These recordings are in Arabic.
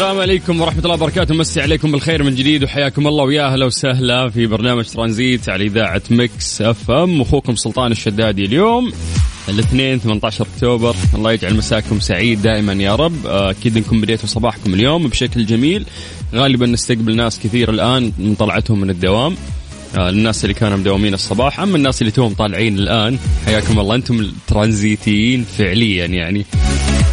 السلام عليكم ورحمة الله وبركاته. مسي عليكم بالخير من جديد وحياكم الله ويا أهلا وسهلا في برنامج ترانزيت على إذاعة Mix FM. أخوكم سلطان الشدادي اليوم الاثنين 18 أكتوبر. الله يجعل مساكم سعيد دائما يا رب. أكيد إنكم بديتوا صباحكم اليوم بشكل جميل. غالبا نستقبل ناس كثير الآن من طلعتهم من الدوام. آه، الناس اللي كانوا مداومين الصباح أما الناس اللي توهم طالعين الآن حياكم الله. أنتم الترانزيتيين فعليا يعني.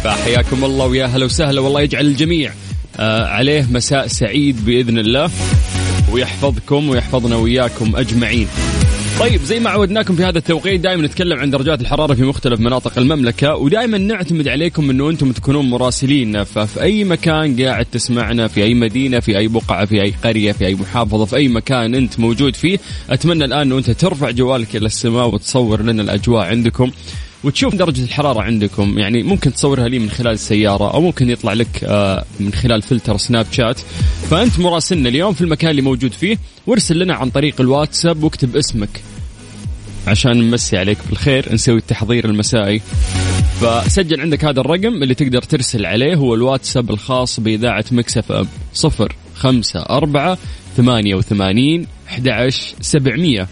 فحياكم الله ويا هلا وسهلا. والله يجعل الجميع آه، عليه مساء سعيد بإذن الله ويحفظكم ويحفظنا وياكم أجمعين. طيب زي ما عودناكم في هذا التوقيت دائما نتكلم عن درجات الحرارة في مختلف مناطق المملكة ودائما نعتمد عليكم انه أنتم تكونون مراسلين ففي أي مكان قاعد تسمعنا في أي مدينة في أي بقعة في أي قرية في أي محافظة في أي مكان أنت موجود فيه أتمنى الآن انه أنت ترفع جوالك إلى السماء وتصور لنا الأجواء عندكم وتشوف درجة الحرارة عندكم. يعني ممكن تصورها لي من خلال السيارة أو ممكن يطلع لك آه، من خلال فلتر سناب شات. فأنت مراسلنا اليوم في المكان اللي موجود فيه وارسل لنا عن طريق الواتساب واكتب اسمك. عشان نمسي عليك بالخير نسوي التحضير المسائي. فسجل عندك هذا الرقم اللي تقدر ترسل عليه هو الواتساب الخاص بإذاعة Mix FM صفر خمسة أربعة ثمانية وثمانين أحد عشر سبعمية.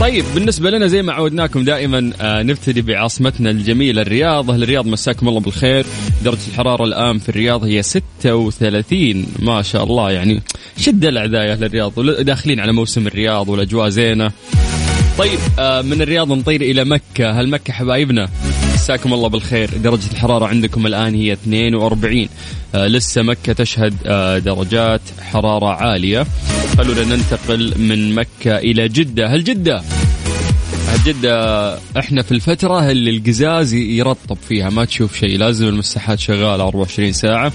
طيب بالنسبة لنا زي ما عودناكم دائما آه، نبتدي بعاصمتنا الجميلة الرياض. أهل الرياض مساكم الله بالخير. درجة الحرارة الآن في الرياض هي 36 ما شاء الله يعني شد الأعداء يا أهل الرياض. داخلين على موسم الرياض والأجواء زينة. طيب آه، من الرياض نطير إلى مكة. هل مكة حبايبنا؟ مساكم الله بالخير. درجة الحرارة عندكم الآن هي 42 آه، لسه مكة تشهد درجات حرارة عالية. خلونا ننتقل من مكة إلى جدة. هل جدة؟ جدة إحنا في الفترة اللي القزاز يرطب فيها ما تشوف شيء لازم المساحات شغالة 24 ساعة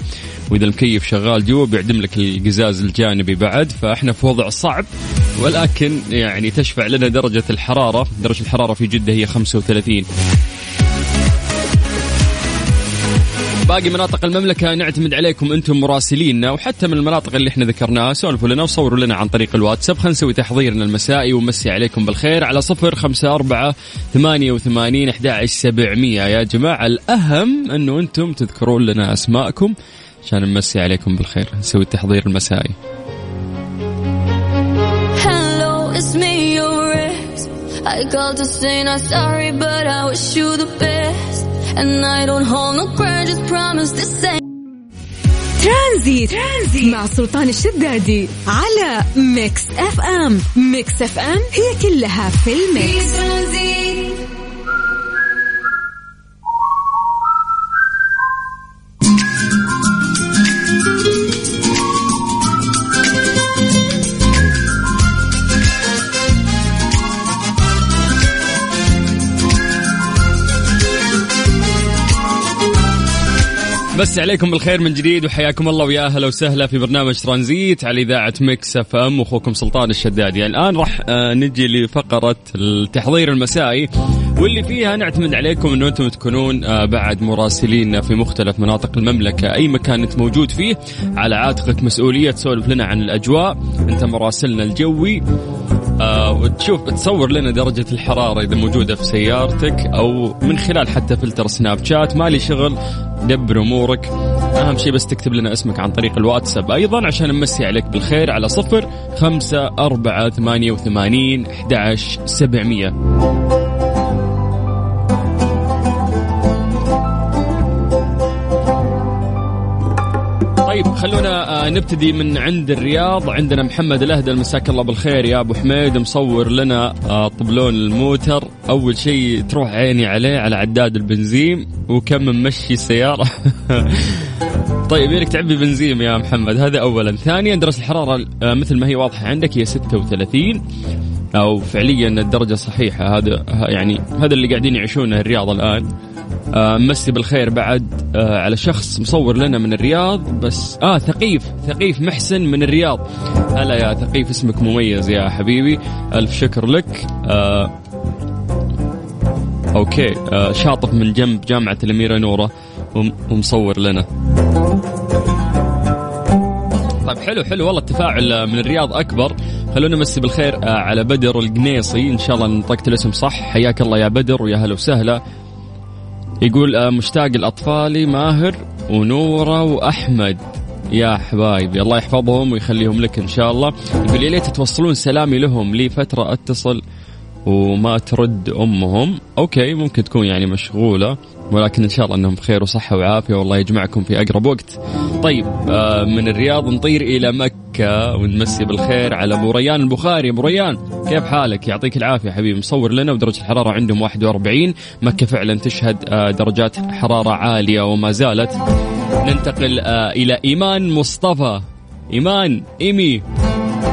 وإذا المكيف شغال جوا بيعدم لك القزاز الجانبي بعد فإحنا في وضع صعب ولكن يعني تشفع لنا درجة الحرارة. درجة الحرارة في جدة هي 35 باقي مناطق المملكة نعتمد عليكم أنتم مراسليننا وحتى من المناطق اللي إحنا ذكرناها سولفوا لنا وصوروا لنا عن طريق الواتساب. خلينا نسوي تحضيرنا المسائي ومسي عليكم بالخير. على صفر خمسة أربعة ثمانية وثمانين أحد سبعمية. يا جماعة الأهم أنه أنتم تذكرون لنا أسماءكم عشان نمسي عليكم بالخير. نسوي التحضير المسائي. I called to say not sorry, but I wish you the best. And I don't hold no grudges, promise this ain't. ترانزيت, ترانزيت. مع سلطان الشدادي على Mix FM Mix FM هي كلها في ال mix. مسي عليكم بالخير من جديد وحياكم الله ويا أهلا وسهلا في برنامج ترانزيت على إذاعة Mix FM. واخوكم سلطان الشدادي. الآن راح آه، نجي لفقرة التحضير المسائي واللي فيها نعتمد عليكم إنه أنتم تكونون آه، بعد مراسلين في مختلف مناطق المملكة. أي مكان أنت موجود فيه على عاتقك مسؤولية تسولف لنا عن الأجواء. أنت مراسلنا الجوي. آه وتشوف تصور لنا درجة الحرارة إذا موجودة في سيارتك أو من خلال حتى فلتر سناب شات. مالي شغل دبر أمورك. أهم شيء بس تكتب لنا اسمك عن طريق الواتساب. أيضا عشان نمسي عليك بالخير على صفر خمسة أربعة ثمانية وثمانين أحد سبعمية. خلونا آه، نبتدي من عند الرياض. عندنا محمد الاهدل مساك الله بالخير. يا أبو حميد مصور لنا آه، طبلون الموتر. أول شيء تروح عيني عليه على عداد البنزين وكم ممشي السيارة. طيب يلك تعبي بنزين يا محمد. هذا اولا. ثانيا درجة الحرارة آه، مثل ما هي واضحة عندك هي 36 أو فعليا الدرجة صحيحة. هذا يعني هذا اللي قاعدين يعيشونه الرياض الآن. مسي بالخير بعد آه على شخص مصور لنا من الرياض بس آه ثقيف ثقيف محسن من الرياض. هلا يا ثقيف اسمك مميز يا حبيبي. ألف شكر لك. آه أوكي آه شاطف من جنب جامعة الأميرة نورة ومصور لنا. طيب حلو حلو والله التفاعل من الرياض أكبر. خلونا نمسي بالخير آه، على بدر القنيصي. إن شاء الله نطقت الاسم صح. حياك الله يا بدر ويا هلا وسهلا. يقول آه، مشتاق الاطفال ماهر ونورة وأحمد. يا حبايبي الله يحفظهم ويخليهم لك إن شاء الله. يقول يا ليت توصلون سلامي لهم. لي فترة أتصل وما ترد أمهم أوكي ممكن تكون يعني مشغولة ولكن إن شاء الله إنهم بخير وصحة وعافية والله يجمعكم في أقرب وقت. طيب آه من الرياض نطير إلى مكة ونمسي بالخير على أبو ريان البخاري، أبو ريان كيف حالك؟ يعطيك العافية حبيبي مصور لنا ودرجة الحرارة عندهم 41 مكة فعلا تشهد آه درجات حرارة عالية وما زالت. ننتقل آه إلى إيمان مصطفى إيمان إيمي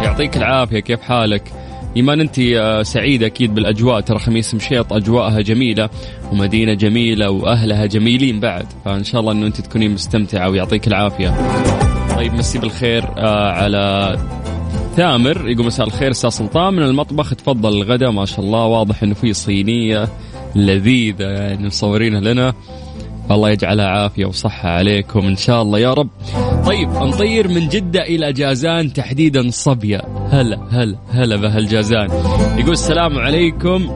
يعطيك العافية كيف حالك؟ إيمان أنت سعيدة أكيد بالأجواء. ترى خميس مشيط أجواءها جميلة ومدينة جميلة وأهلها جميلين بعد. فإن شاء الله أنه أنت تكونين مستمتعة ويعطيك العافية. طيب مسي بالخير آه، على ثامر. يقول مساء الخير أستاذ سلطان من المطبخ. تفضل الغداء ما شاء الله. واضح إنه في صينية لذيذة يعني مصورينها لنا. الله يجعلها عافية وصحة عليكم إن شاء الله. يا رب. طيب نطير من جدة إلى جازان تحديدا صبية هلا هلا هلا بهالجازان. يقول السلام عليكم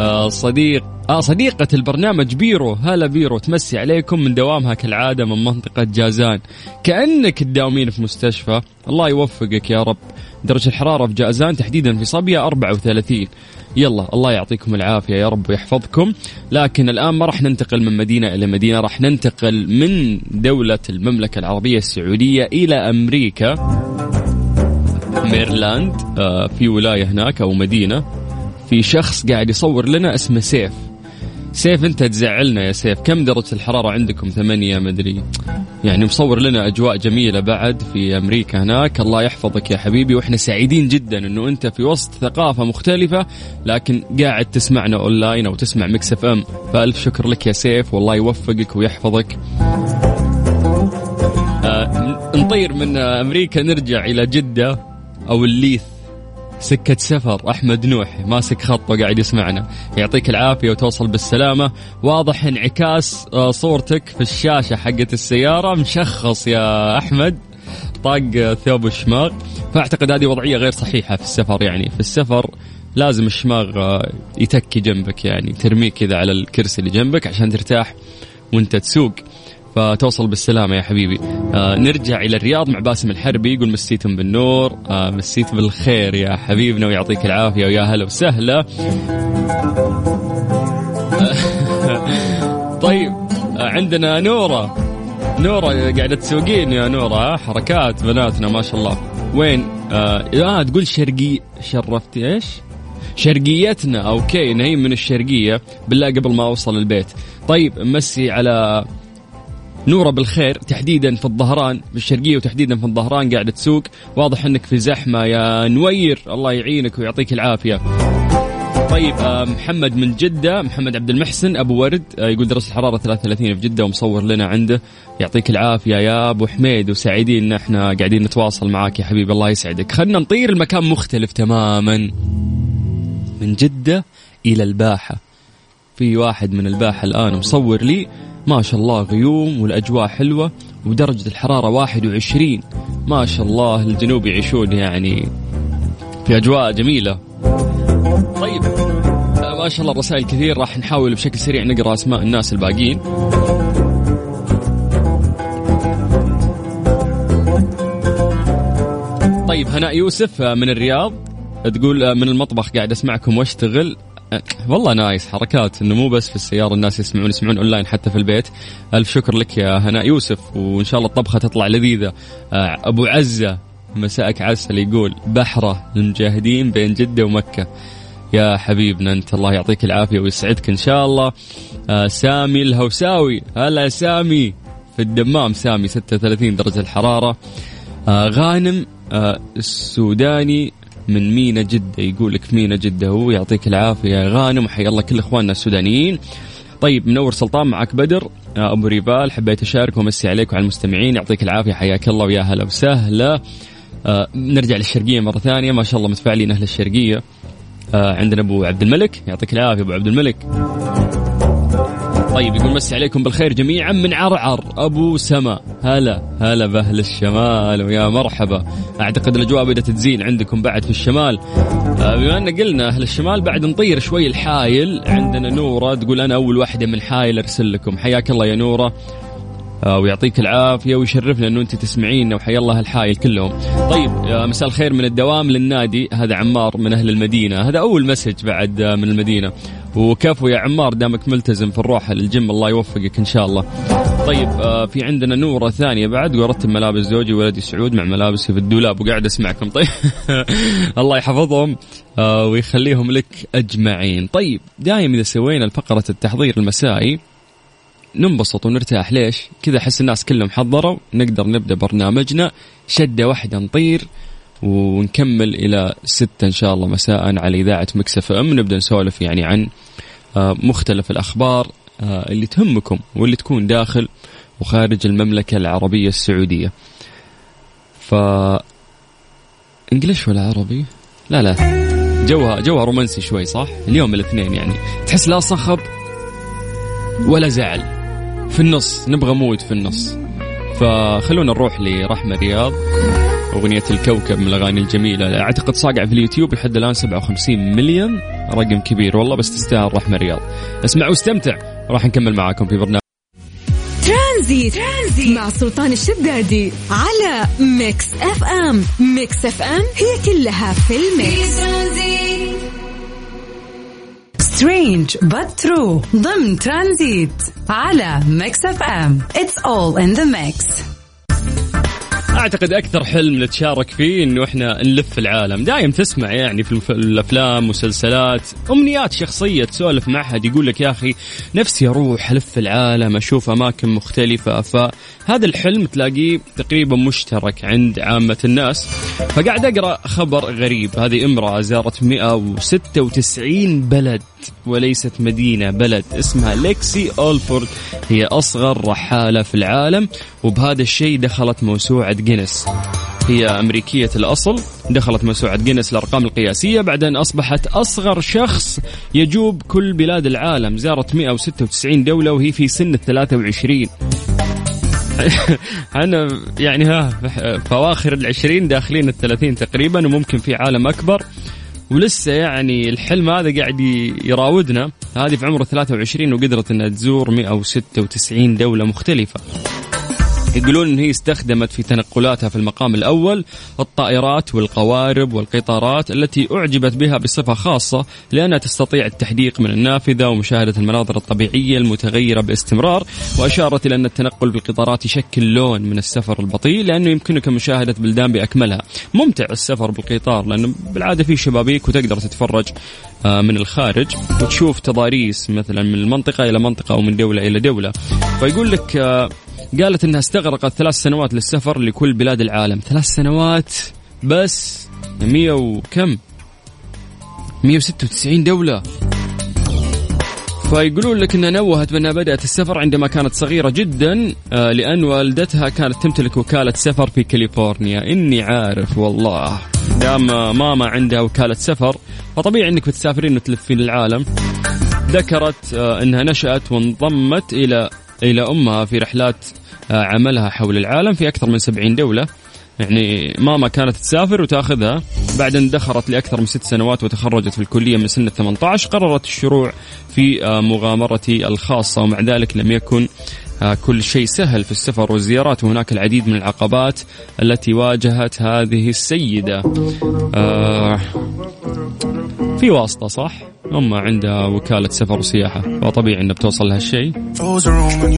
آه صديق آه صديقة البرنامج بيرو. هلا بيرو تمسي عليكم من دوامها كالعادة من منطقة جازان. كأنك تداومين في مستشفى. الله يوفقك يا رب. درجة الحرارة في جازان تحديدا في صبية 34 يلا الله يعطيكم العافية يا رب ويحفظكم. لكن الآن ما راح ننتقل من مدينة إلى مدينة راح ننتقل من دولة المملكة العربية السعودية إلى أمريكا. ميرلاند آه، في ولاية هناك أو مدينة. في شخص قاعد يصور لنا اسمه سيف. سيف انت تزعلنا يا سيف. كم درجة الحرارة عندكم؟ ثمانية مدري يعني مصور لنا أجواء جميلة بعد في أمريكا هناك. الله يحفظك يا حبيبي. وإحنا سعيدين جدا إنه أنت في وسط ثقافة مختلفة لكن قاعد تسمعنا أونلاين أو تسمع Mix FM. فألف شكر لك يا سيف. والله يوفقك ويحفظك. آه نطير من أمريكا نرجع إلى جدة أو الليث. سكة سفر أحمد نوح ماسك خط وقاعد يسمعنا. يعطيك العافية وتوصل بالسلامة. واضح انعكاس آه، صورتك في الشاشة حقت السيارة. مشخص يا أحمد. طاق ثوب الشماغ فأعتقد هذه وضعية غير صحيحة في السفر يعني. في السفر لازم الشماغ آه، يتكي جنبك يعني ترميه كذا على الكرسي اللي جنبك عشان ترتاح وانت تسوق. فتوصل بالسلامة يا حبيبي. آه نرجع إلى الرياض مع باسم الحربي يقول مسيتم بالنور. آه مسيت بالخير يا حبيبنا ويعطيك العافية ويا هلا وسهلا. طيب آه عندنا نورة. نورة قاعدة تسوقين يا نورة حركات بناتنا ما شاء الله. وين؟ آه, آه تقول شرقي شرفتي إيش؟ شرقيتنا أوكي نهيم من الشرقية بالله قبل ما أوصل البيت. طيب مسي على نورة بالخير تحديدا في الظهران بالشرقية وتحديدا في الظهران قاعدة تسوق. واضح إنك في زحمة يا نوير. الله يعينك ويعطيك العافية. طيب آه، محمد من جدة محمد عبد المحسن أبو ورد آه، يقول درجة الحرارة 33 في جدة ومصور لنا عنده. يعطيك العافية يا أبو حميد وسعيدين إن إحنا قاعدين نتواصل معاك يا حبيبي الله يسعدك. خلنا نطير المكان مختلف تماما. من جدة إلى الباحة. في واحد من الباحة الآن مصور لي. ما شاء الله غيوم والأجواء حلوة ودرجة الحرارة 21 ما شاء الله الجنوب يعيشون يعني في أجواء جميلة. طيب ما شاء الله الرسائل كثير راح نحاول بشكل سريع نقرأ أسماء الناس الباقيين. طيب هناء يوسف من الرياض تقول من المطبخ قاعد أسمعكم وأشتغل. والله nice. حركات إنه مو بس في السيارة الناس يسمعون يسمعون أونلاين حتى في البيت. ألف شكر لك يا هناء يوسف وإن شاء الله الطبخة تطلع لذيذة. آه، أبو عزة مساءك عسل يقول بحره للمجاهدين بين جدة ومكة. يا حبيبنا أنت الله يعطيك العافية ويسعدك إن شاء الله. آه سامي الهوساوي. هلا سامي. في الدمام سامي 36 درجة الحرارة. آه غانم السوداني. من مينا جدة يقول لك مينا جدة هو يعطيك العافية غانم وحيا الله كل إخواننا السودانيين. طيب منور سلطان معك بدر. آه، أبو ريفال حبيت أشارك وأمسي عليك وعلى المستمعين يعطيك العافية حياك الله ويا هلا وسهلا. آه نرجع للشرقية مرة ثانية ما شاء الله متفاعلين أهل الشرقية. آه عندنا أبو عبد الملك يعطيك العافية أبو عبد الملك. طيب يقول مسي عليكم بالخير جميعا من عرعر أبو سما. هلا هلا بأهل الشمال ويا مرحبا. أعتقد الأجواء بدأت تزين عندكم بعد في الشمال. آه بما أن قلنا أهل الشمال بعد نطير شوي الحايل عندنا نورة. تقول أنا أول واحدة من حايل أرسل لكم. حياك الله يا نورة. آه، ويعطيك العافية ويشرفنا إنه أنت تسمعينا وحيا الله الحايل كلهم. طيب آه، مساء الخير من الدوام للنادي. هذا عمار من أهل المدينة، هذا أول مسج بعد من المدينة. وكفو يا عمار دامك ملتزم في الروحه للجيم الله يوفقك إن شاء الله. طيب في عندنا نورة ثانية بعد ورتب ملابس زوجي ولدي سعود مع ملابسي في الدولاب وقاعد أسمعكم طيب الله يحفظهم ويخليهم لك أجمعين. طيب دايم إذا سوينا الفقرة التحضير المسائي ننبسط ونرتاح ليش؟ كذا أحس الناس كلهم حضروا نقدر نبدأ برنامجنا شدة واحدة نطير ونكمل إلى ستة إن شاء الله مساء على إذاعة Mix FM نبدأ نسولف يعني عن آه، مختلف الأخبار آه، اللي تهمكم واللي تكون داخل وخارج المملكة العربية السعودية. ف English ولا عربي؟ لا لا جوها جوها رومانسي شوي صح؟ اليوم الاثنين يعني تحس لا صخب ولا زعل في النص نبغى mood في النص فخلونا نروح لرحمة رياض أغنية الكوكب من الأغاني الجميلة. أعتقد صاقع في اليوتيوب لحد الآن 57 مليون. رقم كبير والله بس تستاهل رحمة رياض. اسمع واستمتع. راح نكمل معاكم في برنامج. ترانزيت. ترانزيت. مع سلطان الشدادي على Mix FM. Mix FM هي كلها في ال mix. Strange but true. ضمن ترانزيت على Mix FM. It's all in the mix. أعتقد أكثر حلم نتشارك فيه إنه إحنا نلف العالم. دايم تسمع يعني في الأفلام مسلسلات أمنيات شخصية تسولف مع أحد يقول لك يا أخي نفسي أروح ألف العالم أشوف أماكن مختلفة فهذا الحلم تلاقيه تقريبا مشترك عند عامة الناس. فقاعد أقرأ خبر غريب. هذه امرأة زارت 196 بلد وليست مدينة بلد اسمها ليكسي أولفورد. هي أصغر رحالة في العالم وبهذا الشيء دخلت موسوعة جينيس. هي أمريكية الأصل دخلت موسوعة جينيس الأرقام القياسية بعد أن أصبحت أصغر شخص يجوب كل بلاد العالم زارت 196 دولة وهي في سن ال 23 أنا يعني ها فواخر العشرين داخلين الثلاثين تقريبا وممكن في عالم أكبر. ولسه يعني الحلم هذا قاعد يراودنا. هذه في عمره 23 وقدرت إنها تزور 196 دولة مختلفة. يقولون إن هي استخدمت في تنقلاتها في المقام الأول الطائرات والقوارب والقطارات التي أعجبت بها بصفة خاصة لأنها تستطيع التحديق من النافذة ومشاهدة المناظر الطبيعية المتغيرة باستمرار وأشارت إلى أن التنقل بالقطارات يشكل لون من السفر البطيء لأنه يمكنك مشاهدة بلدان بأكملها. ممتع السفر بالقطار لأنه بالعادة في شبابيك وتقدر تتفرج آه، من الخارج وتشوف تضاريس مثلا من المنطقة إلى منطقة أو من دولة إلى دولة. فيقول لك آه، قالت إنها استغرقت ثلاث سنوات للسفر لكل بلاد العالم. ثلاث سنوات بس مية وكم؟ 196 دولة. فيقولون لك إنها نوهت بأنها بدأت السفر عندما كانت صغيرة جدا آه، لأن والدتها كانت تمتلك وكالة سفر في كاليفورنيا. إني عارف والله. دام ماما عندها وكالة سفر فطبيعي إنك بتسافرين وتلفين العالم. ذكرت آه، إنها نشأت وانضمت إلى إلى أمها في رحلات عملها حول العالم في أكثر من 70 دولة. يعني ماما كانت تسافر وتاخذها. بعد ان دخلت لأكثر من ست سنوات وتخرجت في الكلية من سن 18 قررت الشروع في آه، مغامرتي الخاصة ومع ذلك لم يكن آه، كل شيء سهل في السفر والزيارات. وهناك العديد من العقبات التي واجهت هذه السيدة. في واسطة صح؟ أما عندها وكالة سفر وسياحة فطبيعي أنها بتوصل لهالشيء.